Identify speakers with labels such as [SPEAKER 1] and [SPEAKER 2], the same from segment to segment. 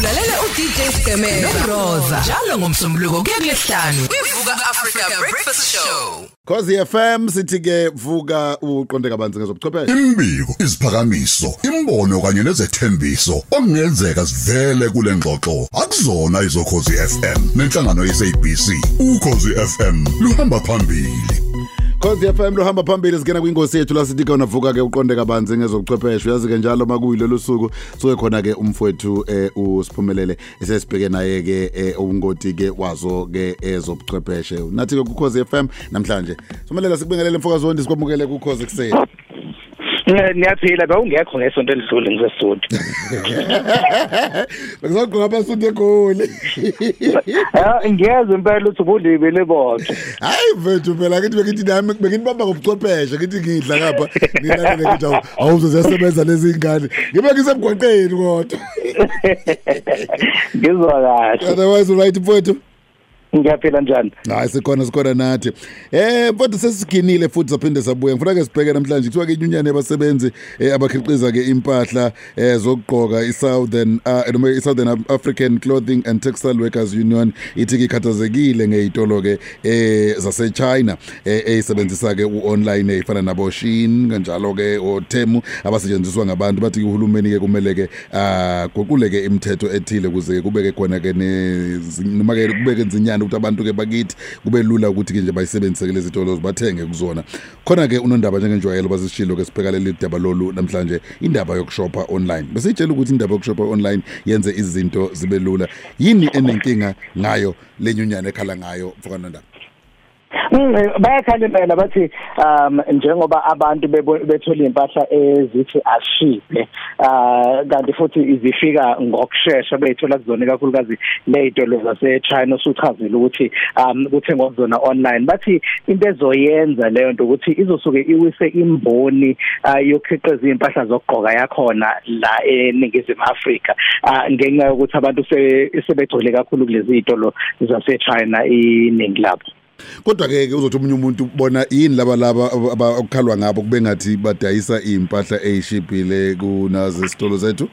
[SPEAKER 1] ulalela uDJ Skemen noRosa njalo ngomsombuluko kuya kulesihlanu kwivuka Africa Breakfast Show.
[SPEAKER 2] Khosi FM sithi ke vuka uqonde kabanzi ngezobuchwepheshe.
[SPEAKER 3] Imbiko, iziphakamiso, imbono kanye nezethembiso okungenzeka sivele kule ngxoxo. Akuzona izokhozi FM nenhlangano yeSABC ukhozi FM luhamba phambili.
[SPEAKER 2] Khosi FM lohamba phambili singena kwingosi yethu la sithi khona vuka ke uqonde kabanzi ngezobuchwepheshe. Uyazi ke njalo makuyilelo suku suke khona ke umfowethu eh usiphumelele esesibheke naye ke eh, ungoti ke wazo ke ezobuchwepheshe nathi ke kukhosi FM namhlanje. Somelela sikubingelele mfokazondi sikwamukele kukhosi kuseni
[SPEAKER 4] Eh, niyaphila bewungekho ngesonto elidlule ngisesudi
[SPEAKER 2] Bekuzogqoka abasundi egoli.
[SPEAKER 4] Ha ngiyeza impela ukuthi ubulibe lebotho
[SPEAKER 2] Hayi mfethu phela ngithi bekithi nami bekinibamba ngobuchwepheshe ngithi ngidla ngapha. Ngilalele ngithi awu awuzo ziyasebenza lezi ingane. Ngibe ngisemgwaqeni kodwa.
[SPEAKER 4] Ngizwa kahle.
[SPEAKER 2] Otherwise right mfethu?
[SPEAKER 4] Ngiyaphila njani?
[SPEAKER 2] Hayi sikhona sikhona nathi. Eh mfethu sesiginile futhi saphinde sabuya. Ngifuna ke sibheke namhlanje kuthiwa ke inyunyane yabasebenzi eh, abakhiqiza ke impahla eh, zokugqoka i-Southern uh, noma i-Southern African Clothing and Textile Workers Union. Ithi ke ikhathazekile ngezitolo ke eh zase China eh eyisebenzisa ke uonline efana nabo Shein kanjalo ke oTemu abasetshenziswa ngabantu. Bathi uhulumeni ke kumele ke aguqule ke imithetho ethile kuze kubeke khona ke ne noma ke kubeke izinyana ukuthi abantu ke bakithi kube lula ukuthi ke nje bayisebenzise ke lezi zitolo bathenge kuzona. Khona ke unondaba njengenjwayelo basishilo ke sipheka leli daba lolu namhlanje indaba yokushopha online. Besitshela ukuthi indaba yokushopha online yenze izinto zibe lula. Yini enenkinga ngayo lenyunyana ekhala ngayo mfokana ndaba
[SPEAKER 4] Mm, bayakhala impela bathi um njengoba abantu bebo- bethola impahla ezithi ashipe ah kanti futhi izifika ngokusheshsha beyithola kuzona kakhulukazi lezitolo zase China usuchazile ukuthi um kuthengwa kuzona online. Bathi into ezoyenza leyo nto ukuthi izosuke iwise imboni ah, yokhiqiza impahla zokugqoka yakhona la eningizimu Afrika ah, ngenxa yokuthi abantu se- sebegcwele kakhulu kulezi zitolo zase China iningi lapho
[SPEAKER 2] kodwa ke ke uzothi umunye umuntu bona yini laba laba abakhalwa ngabo kube ngathi badayisa impahla eyishibhile kunazo isitolo zethu?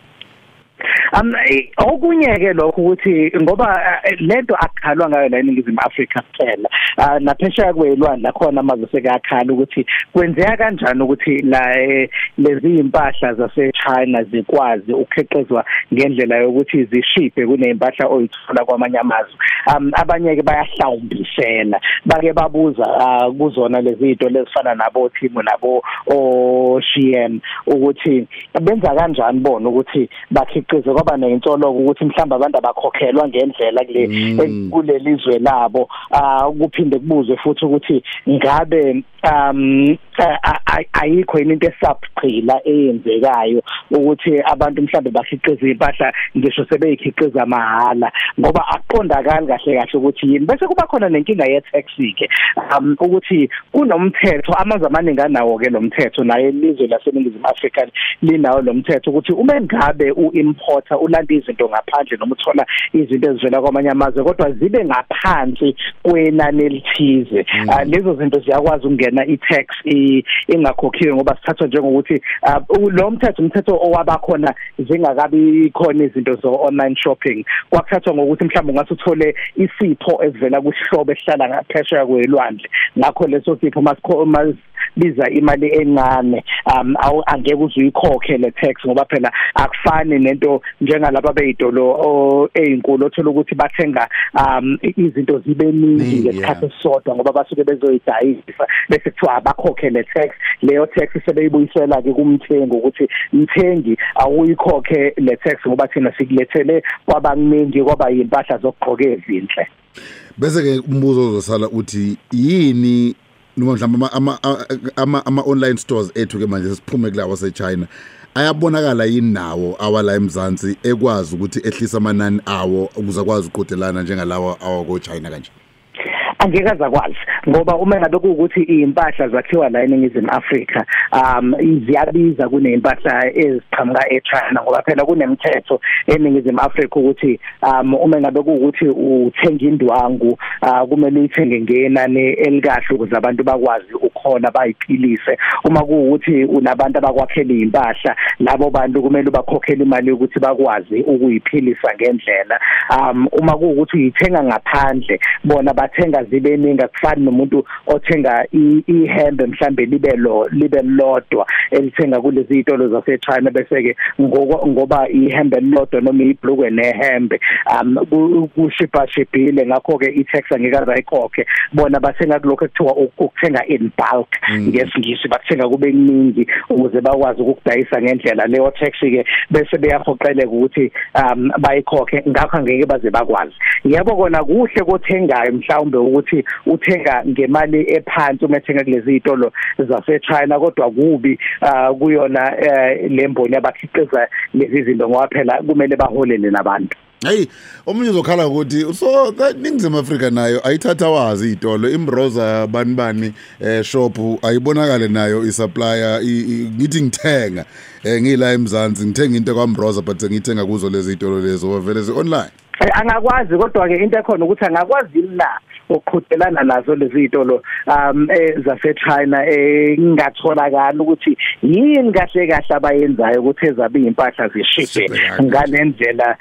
[SPEAKER 4] Um eh, okunye ke lokho ukuthi ngoba eh, lento akhalwa ngayo la eningizimu Afrika kuphela. Ah, naphesheya kwelwandle khona amazwe sekakhala ukuthi kwenzeka kanjani ukuthi la eh, lezi impahla zase China zikwazi ukukhiqizwa ngendlela yokuthi zishiphe kunempahla oyithola kwamanye amazwe. Um abanye ke bayahlawumbisela bake babuza ah, kuzona lezi zinto lezifana nabo Timo nabo OSHM ukuthi benza kanjani bona ukuthi bakhiqize? Kwaba nensolo ukuthi mhlawumbe abantu abakhokhelwa ngendlela kule
[SPEAKER 2] Mm.
[SPEAKER 4] kuleli zwe labo ah kuphinde kubuzwe futhi ukuthi ngabe um ayikho into esabugqila eyenzekayo ukuthi abantu mhlawumbe bakhiqiza impahla ngisho sebeyikhiqiza mahala ngoba aqondakali kahle kahle ukuthi yini. Bese kuba khona nenkinga ye tax ke um ukuthi kunomthetho amazwe amaningi anawo ke lo mthetho naye ilizwe laseningizimu Afrika linawo lo mthetho ukuthi uma ngabe uimporter ulanda izinto ngaphandle noma uthola izinto ezivela kwamanye amazwe kodwa zibe ngaphansi kwenani elithize. Ah, lezo zinto ziyakwazi ukungena i-tax i- ingakhokhiwe ngoba sithathwa njengokuthi ah, u- lo mthetho umthetho owabakhona zingakabi khona izinto zo online shopping. Kwakuthathwa ngokuthi mhlawumbe ungase uthole isipho esivela kuhlobo esihlala ngaphesheya kwelwandle. Ngakho leso sipho masikho mas biza imali encane. Um angeke uze uyikhokhe le tax ngoba phela akufani nento njengalabo beyitolo o- ezinkulu othola ukuthi bathenga um izinto zibe ningi
[SPEAKER 2] Ningi,
[SPEAKER 4] ngesikhathi esisodwa ngoba basuke bezoyidayisa bese kuthiwa abakhokhe le tax. Leyo tax sebeyibuyisela ke kumthengi ukuthi mthengi awuyikhokhe le tax ngoba thina sikulethele kwabakuningi kwaba impahla zokugqoka ezinhle.
[SPEAKER 2] Bese ke umbuzo uzosala uthi yini noma mhlawumbe ama ama ama, ama online stores ethu ke manje siphume kulawa waseChina ayabonakala yini nawo awala eMzansi ekwazi ukuthi ehlisa amanani awo ukuze akwazi ukuqhudelana njengalawa awako China kanje?
[SPEAKER 4] Angeke azakwazi. Ngoba uma ngabe kuukuthi impahla zakhiwa la eningizimu Afrika um ziyabiza kunempahla eziqhamuka eChina ngoba phela kunemithetho eningizimu Afrika ukuthi um uma ngabe kuukuthi uthenga indwangu uh, kumele uyithenge ngenani elikahle ukuze abantu bakwazi ukukhona bayiphilise. Uma kuukuthi unabantu abakwakhela impahla labo bantu kumele bakhokhele imali yokuthi bakwazi ukuyiphilisa ngendlela. Um uma kuukuthi uyithenga ngaphandle bona bathenga zibe ningi akufani nomuntu othenga ihembe mhlambe libe lo libe lodwa elithenga kulezi izitolo zase China bese ke ngoba ihembe lodwa noma ibhlukwe nehembe um kushipa shipile ngakho ke i-tax angeke azayikhokhe bona bathenga kulokho ekuthiwa ukuthenga in bulk
[SPEAKER 2] Mm.
[SPEAKER 4] ngesingisi. Bathenga kube kuningi ukuze bakwazi ukudayisa ngendlela leyo tax ke bese beyahoqeleka ukuthi um bayikhokhe. Ngakho angeke baze bakwazi. Yebo kona kuhle kothengayo mhlawumbe ukuthi uthenga ngemali ephansi uma ethenga kulezi izitolo zase China kodwa kubi uh, kuyona uh, lemboni abakhiqiza lezi zinto ngoba phela kumele baholele nabantu.
[SPEAKER 2] Hey omunye uzokhala ukuthi so ningizimu Africa nayo ayithatha wazi izitolo imbroza bani bani eh shop ayibonakale nayo isupplier ngithi ngithenga eh ngila eMzansi ngithenga into kwaMbroza but ngithenga kuzo lezi izitolo lezo vele zi online
[SPEAKER 4] angakwazi kodwa ke into ekhona ukuthi angakwazi na ukuqhudelana nazo lezi zitolo um zase China engatholakala ukuthi yini kahle kahle abayenzayo ukuthi ezabe impahla zishipe ngalendlela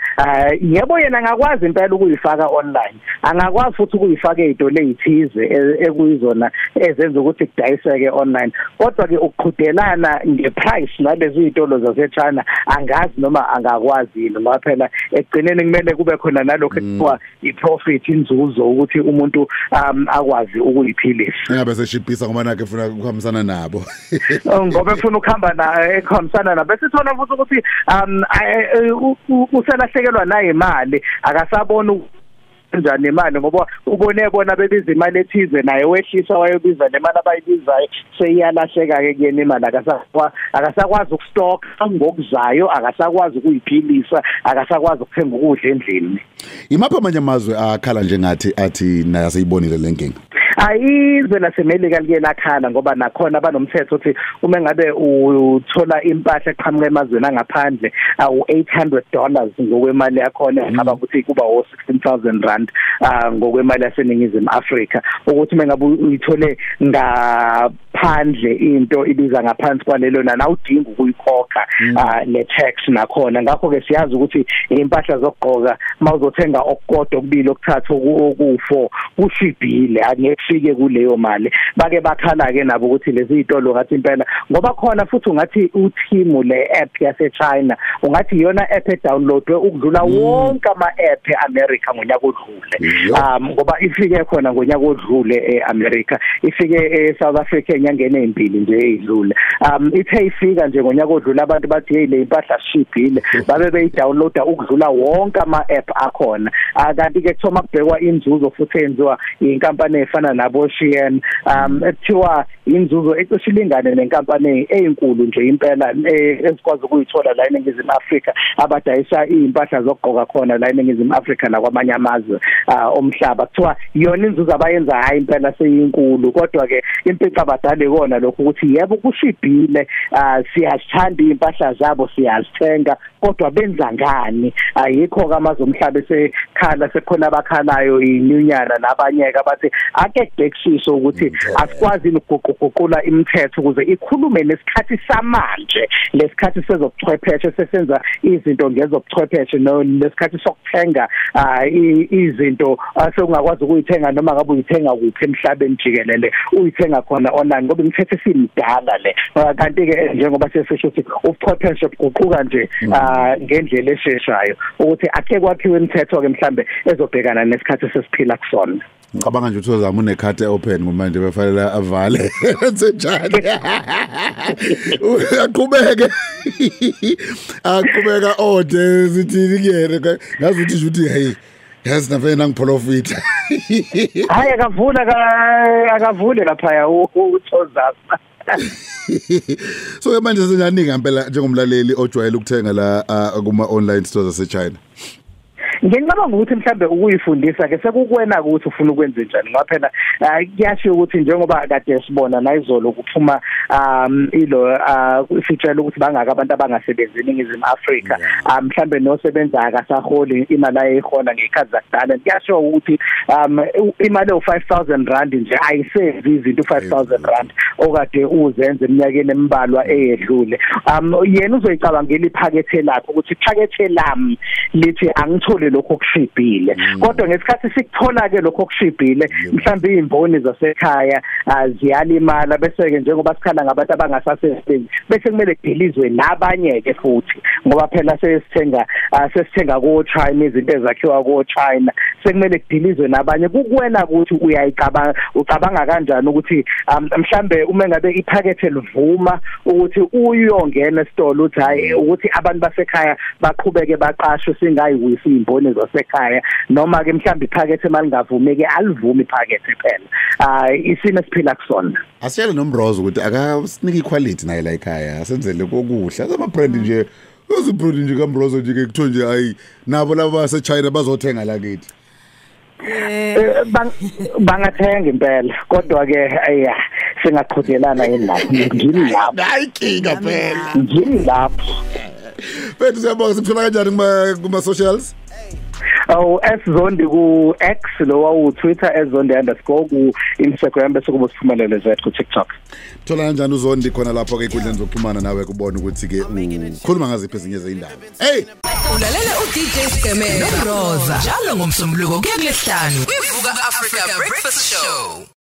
[SPEAKER 4] yebo yena angakwazi impela ukuyifaka online. Angakwazi futhi ukuyifaka ezitolo ezithize ekuyizona ezenza ukuthi kudayiseke online. Kodwa ke ukuqhudelana ngeprice nalezi zitolo zase China angazi noma angakwazi noma phela egcineni kumele kube khona nalokho ekuthiwa iprofit inzuzo ukuthi umuntu um akwazi ukuyiphilisa.
[SPEAKER 2] Engabe seshibhisa ngoba nakhe ufuna ukuhambisana nabo.
[SPEAKER 4] Ngoba efuna ukuhamba na ekhambisana nabo. Bese sithola futhi ukuthi um uselahlekelwa nayo imali akasabona kanjani imali ngoba ubone bona bebiza imali ethize naye wehlisa wayobiza le mali abayibizayo seyiyalahleka ke kuyena imali. Akasakwa akasakwazi ukustock ngokuzayo akasakwazi ukuyiphilisa akasakwazi ukuthenga ukudla endlini.
[SPEAKER 2] Imapha amanye amazwe akhala njengathi athi naye aseyibonile lenkinga
[SPEAKER 4] ayizwe lasemelika liye lakhala ngoba nakhona banomthetho ukuthi uma ngabe uthola impahla eqhamuka emazweni angaphandle awu 800 dollars ngokwemali yakhona ngaba ukuthi kuba o 16000 rand ngokwemali yaseningizimu Afrika. Ukuthi uma ngabe uyithole ngaphandle into ibiza ngaphansi kwalelo nani awudingi ukuyikhokha le tax nakhona. Ngakho ke siyazi ukuthi impahla zokugqoka mawuzothenga okukodwa okubili okuthathu oku4 kushibhile angeke ufike kuleyo mali. Bake bakhala ke nabo ukuthi lezi zitolo ngathi impela ngoba khona futhi ungathi uTimu le app yase China ungathi iyona app edownloadwe ukudlula wonke ama app eAmerica ngonyaka odlule. Um ngoba ifike khona ngonyaka odlule eAmerica ifike eSouth Africa enyangeni ezimbili nje ezidlule um ithe ifika nje ngonyaka odlule abantu bathi hey le impahla shibhile babe beyidownloada ukudlula wonke ama app akhona. Kanti ke kuthoma kubhekwa inzuzo futhi enziwa inkampani efana nabo Shein um ekuthiwa inzuzo ecishe ilingane nenkampani ezinkulu nje impela ezikwazi ukuyithola la eningizimu Afrika abadayisa impahla zokugqoka khona la eningizimu Afrika nakwamanye amazwe omhlaba. Kuthiwa yona inzuzo abayenza hayi impela seyinkulu. Kodwa ke impica abadali kona lokho ukuthi yebo kushibhile siyazithanda impahla zabo siyazithenga kodwa benza ngani? Ayikho kamazwe omhlaba esekhala sekhona abakhalayo inyunyana nabanye ke abathi ake kubhekishiso ukuthi asikwazi ukuguquguqula imithetho ukuze ikhulume nesikhathi samanje lesikhathi sezobuchwepheshe sesenza izinto ngezobuchwepheshe nesikhathi sokuthenga izinto sekungakwazi ukuyithenga noma ngabe uyithenga kuphi emhlabeni jikelele uyithenga khona online ngoba imithetho esimdala le. Kanti ke njengoba sesisho ukuthi ubuchwepheshe buguquka nje ngendlela esheshayo ukuthi akhe kwakhiwe imithetho ke mhlambe ezobhekana nesikhathi sesiphila kusona.
[SPEAKER 2] Ngicabanga nje ukuthi uzama unekhati open manje befanele avale. Senjani aqhubeke. Aqhubeka ode sithi kuyena ngazi ukuthi nje uthi hey yazi navena ngiprofit
[SPEAKER 4] hayi akavula akavule lapha uthozasa
[SPEAKER 2] so ke manje senyaningi ngempela njengomlaleli ojwayele ukuthenga la kuma online stores ase China
[SPEAKER 4] ngicabanga ukuthi mhlambe ukuyifundisa ke sekukwena ukuthi ufuna ukwenza njani ngoba phela ah, kuyashiya ukuthi njengoba kade sibona nayizolo kuphuma um ilo ah, sitshela ukuthi bangaka abantu abangasebenzi eningizimu Afrika Ah, mhlambe nosebenza akasaholi imali ayihola ngekhathi zakudala. Kuyashiya ukuthi um imali ewu5000 rand nje ayisenzi izinto u5000 rand okade uzenze eminyakeni embalwa eyedlule. Um yena uzoyicabangela iphakethe lakhe ukuthi iphakethe lami lithi angithole lokho okushibhile. Kodwa ngesikhathi sikuthola ke lokho okushibhile mhlawumbe izimboni zasekhaya ah, ziyalimala bese ke njengoba sikhala ngabantu abangasasebenzi bese kumele kudilizwe nabanye ke futhi ngoba phela sesithenga ah, sesithenga ko China izinto ezakhiwa ko China sekumele kudilizwe nabanye. Kukuwena ukuthi uyayicabanga ucabanga kanjani ukuthi um, mhlambe uma ngabe iphakethe livuma ukuthi uyongena esitolo uthi hayi ukuthi abantu basekhaya baqhubeke baqashwe singayikuwisi izimboni zasekhaya noma ke mhlambe iphakethe malingavumi ke alivumi iphakethe phela. Ah isimo esiphila kusona.
[SPEAKER 2] Asiyele nomrozo ukuthi akasinike equality naye la ekhaya asenzele kokuhle ama brand nje Uzi brand nje kamrozo nje ke kuthiwe nje hayi nabo laba base China bazothenga la kithi.
[SPEAKER 4] Eh, bang- bangathenga impela kodwa ke aya singaqhudelana yini lapho? Ngini lapho?
[SPEAKER 2] Hayi kinga phela.
[SPEAKER 4] ngini lapho?
[SPEAKER 2] Bethu siyabonga simthola kanjani kuma kuma socials?
[SPEAKER 4] Awu eszondi ku X lo wawu Twitter eszondi_ku Instagram bese kuba siphumelele zethu ku TikTok.
[SPEAKER 2] Thola kanjani uzondi khona lapho ke inkundleni zokuxhumana nawe kubona ukuthi ke ukhuluma ngaziphi ezinye zeindaba Hey!
[SPEAKER 1] Ulalela uDJ Skeme noRoza njalo ngomsombuluko kuya kulesihlanu. Ivuka Africa Breakfast Show.